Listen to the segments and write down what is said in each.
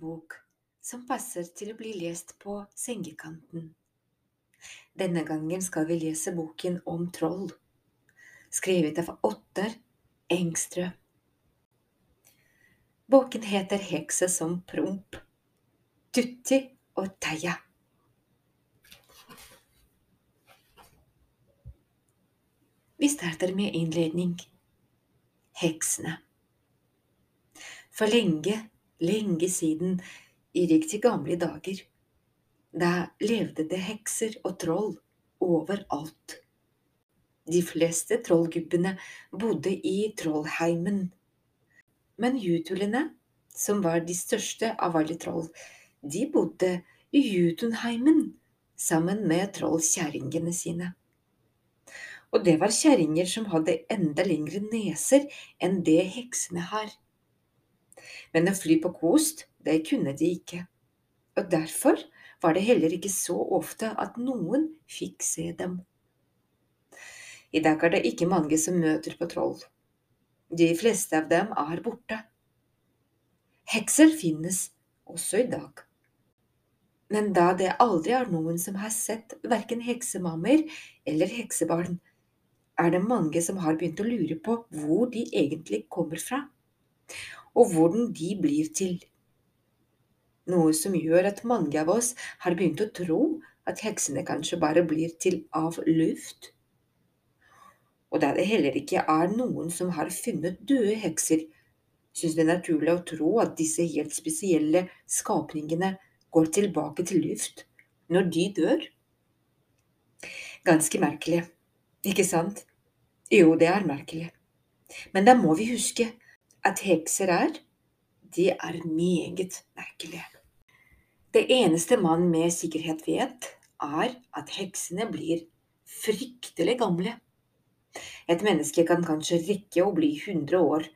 bok som passer til å bli lest på sengekanten. Denne gangen skal vi lese boken om troll, skrevet av Ottar Engstrø. Boken heter Hekse som promp, Tutti og Teia. Vi starter med innledning. Heksene. For lenge, lenge siden, i riktig gamle dager, da levde det hekser og troll overalt. De fleste trollgubbene bodde i Trollheimen, men jutulene, som var de største av alle troll, de bodde i Jutunheimen sammen med trollkjerringene sine og det var kjerringer som hadde enda lengre neser enn det heksene har. Men å fly på kost, det kunne de ikke, og derfor var det heller ikke så ofte at noen fikk se dem. I dag er det ikke mange som møter på troll. De fleste av dem er borte. Hekser finnes også i dag. Men da det aldri er noen som har sett verken heksemammer eller heksebarn, er det mange som har begynt å lure på hvor de egentlig kommer fra, og hvordan de blir til. Noe som gjør at mange av oss har begynt å tro at heksene kanskje bare blir til av luft. Og da det heller ikke er noen som har funnet døde hekser, synes det er naturlig å tro at disse helt spesielle skapningene går tilbake til luft når de dør. Ganske merkelig, ikke sant? Jo, det er merkelig. Men da må vi huske at hekser er De er meget merkelige. Det eneste man med sikkerhet vet, er at heksene blir fryktelig gamle. Et menneske kan kanskje rekke å bli 100 år,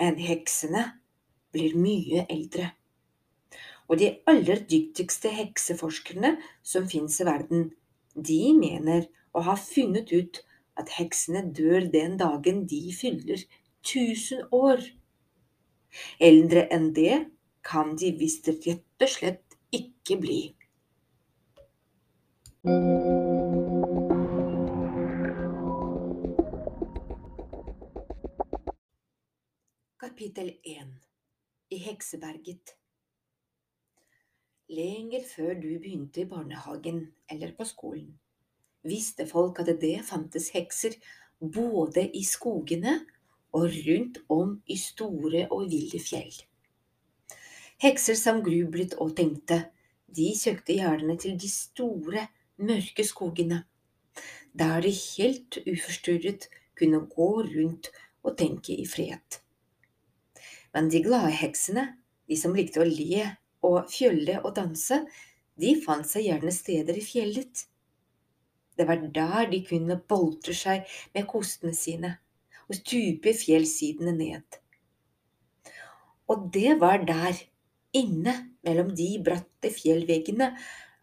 men heksene blir mye eldre. Og de aller dyktigste hekseforskerne som fins i verden, de mener å ha funnet ut at heksene dør den dagen de fyller tusen år. Eldre enn det kan de visst rett og slett ikke bli. Kapittel 1 I hekseberget Lenger før du begynte i barnehagen eller på skolen, visste folk at det fantes hekser både i skogene og rundt om i store og ville fjell. Hekser som grublet og tenkte, de søkte gjerdene til de store, mørke skogene, der de helt uforstyrret kunne gå rundt og tenke i fred. Men de glade heksene, de som likte å le og fjolle og danse, de fant seg gjerne steder i fjellet det var der de kunne boltre seg med kostene sine og stupe fjellsidene ned. Og det var der, inne mellom de bratte fjellveggene,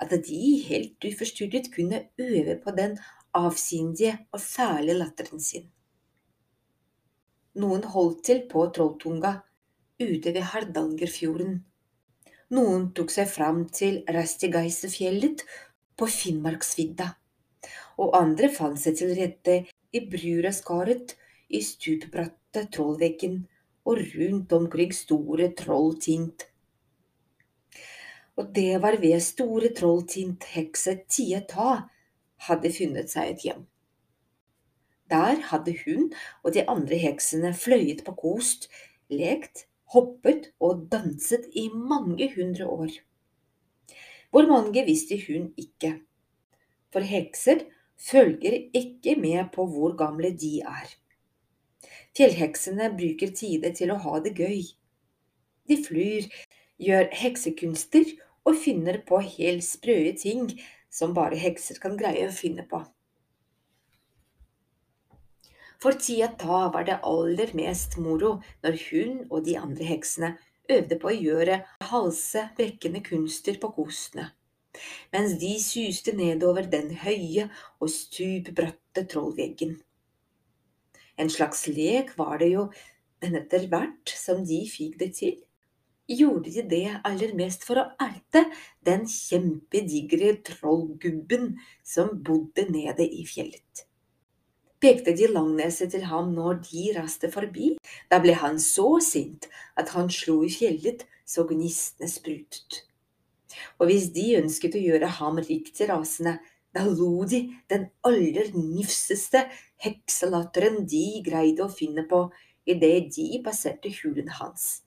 at de helt uforstyrret kunne øve på den avsindige og fæle latteren sin. Noen holdt til på Trolltunga, ute ved Hardangerfjorden. Noen tok seg fram til Rastigeisefjellet på Finnmarksvidda og andre fant seg til rette i Bruraskaret, i stupbratte Trollveggen og rundt omkring store Trolltint. Og det var ved store Trolltint hekse Tieta hadde funnet seg et hjem. Der hadde hun og de andre heksene fløyet på kost, lekt, hoppet og danset i mange hundre år. Hvor mange visste hun ikke, for hekser følger ikke med på hvor gamle de er. Fjellheksene bruker tide til å ha det gøy. De flyr, gjør heksekunster og finner på helt sprø ting som bare hekser kan greie å finne på. For tida ta var det aller mest moro når hun og de andre heksene øvde på å gjøre halsevekkende kunster på kostene mens de suste nedover den høye og stupbratte trollveggen. En slags lek var det jo, men etter hvert som de fikk det til, gjorde de det aller mest for å erte den kjempedigre trollgubben som bodde nede i fjellet. Pekte de langneset til ham når de raste forbi, da ble han så sint at han slo i fjellet så gnistene sprutet. Og hvis de ønsket å gjøre ham riktig rasende, da lo de den aller nifseste hekselatteren de greide å finne på idet de passerte hulen hans.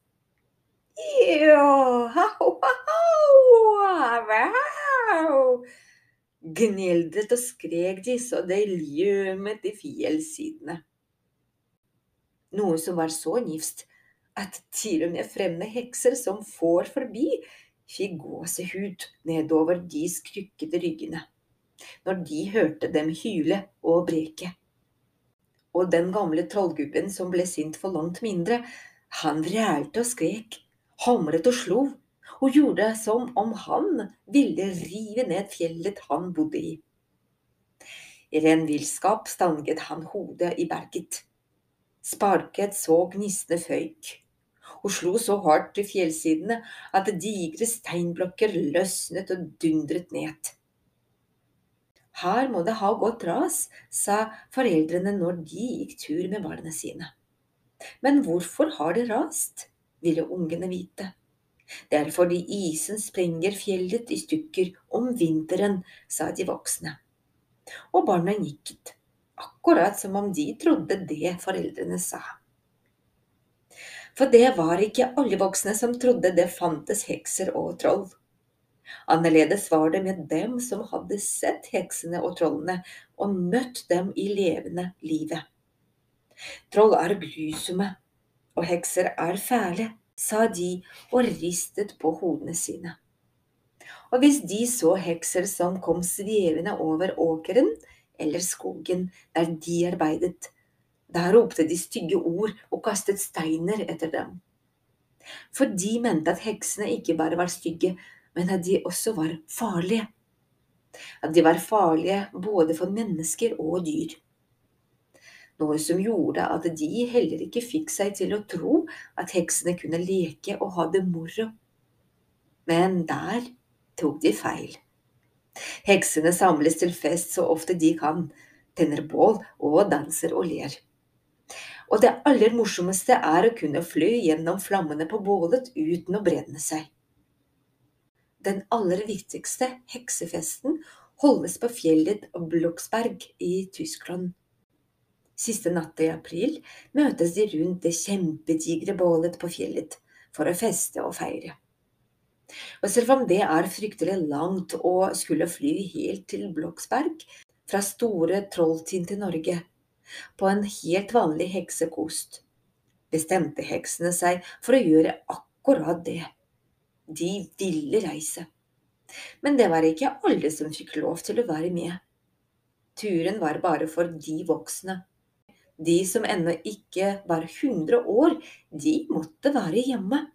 Gneldret og skrek de så det ljømet i fjellsidene. Noe som var så nifst at til og med fremmede hekser som får forbi, fikk gåsehud nedover de skrykkede ryggene når de hørte dem hyle og breke. Og den gamle trollgubben som ble sint for langt mindre, han vrælte og skrek, hamret og slo, og gjorde som om han ville rive ned fjellet han bodde i. I ren villskap stanget han hodet i berget, sparket så gnistene føyk, og slo så hardt i fjellsidene at digre steinblokker løsnet og dundret ned. Her må det ha gått ras, sa foreldrene når de gikk tur med barna sine. Men hvorfor har det rast, ville ungene vite. Det er fordi isen sprenger fjellet i stykker om vinteren, sa de voksne. Og barna nikket, akkurat som om de trodde det foreldrene sa. For det var ikke alle voksne som trodde det fantes hekser og troll. Annerledes var det med dem som hadde sett heksene og trollene og møtt dem i levende livet. Troll er grusomme, og hekser er fæle, sa de og ristet på hodene sine. Og hvis de så hekser som kom svevende over åkeren eller skogen der de arbeidet, da ropte de stygge ord og kastet steiner etter dem. For de mente at heksene ikke bare var stygge, men at de også var farlige. At de var farlige både for mennesker og dyr noe som gjorde at de heller ikke fikk seg til å tro at heksene kunne leke og ha det moro. Men der tok de feil. Heksene samles til fest så ofte de kan, tenner bål og danser og ler. Og det aller morsomste er å kunne fly gjennom flammene på bålet uten å brenne seg. Den aller viktigste heksefesten holdes på fjellet Bloksberg i Tyskland Siste natt i april møtes de rundt det kjempedigre bålet på fjellet for å feste og feire. Og selv om det er fryktelig langt å skulle fly helt til Bloksberg fra Store Trolltind til Norge på en helt vanlig heksekost, bestemte heksene seg for å gjøre akkurat det. De ville reise. Men det var ikke alle som fikk lov til å være med. Turen var bare for de voksne. De som ennå ikke var 100 år, de måtte være hjemme.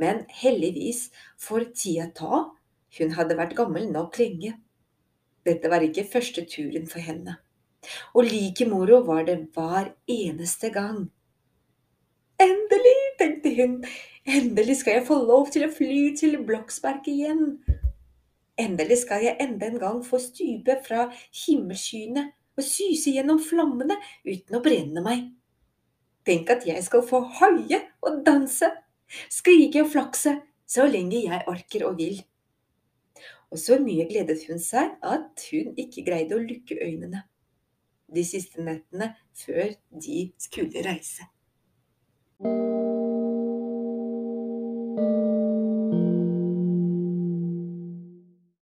Men heldigvis for tida ta, hun hadde vært gammel nok lenge. Dette var ikke første turen for henne. Og like moro var det hver eneste gang. Endelig, tenkte hun, endelig skal jeg få lov til å fly til Bloksberg igjen. Endelig skal jeg enda en gang få stupe fra himmelskyene og syse gjennom flammene uten å brenne meg. Tenk at jeg skal få haie og danse, skrike og flakse så lenge jeg orker og vil. Og så mye gledet hun seg at hun ikke greide å lukke øynene de siste nettene før de skulle reise.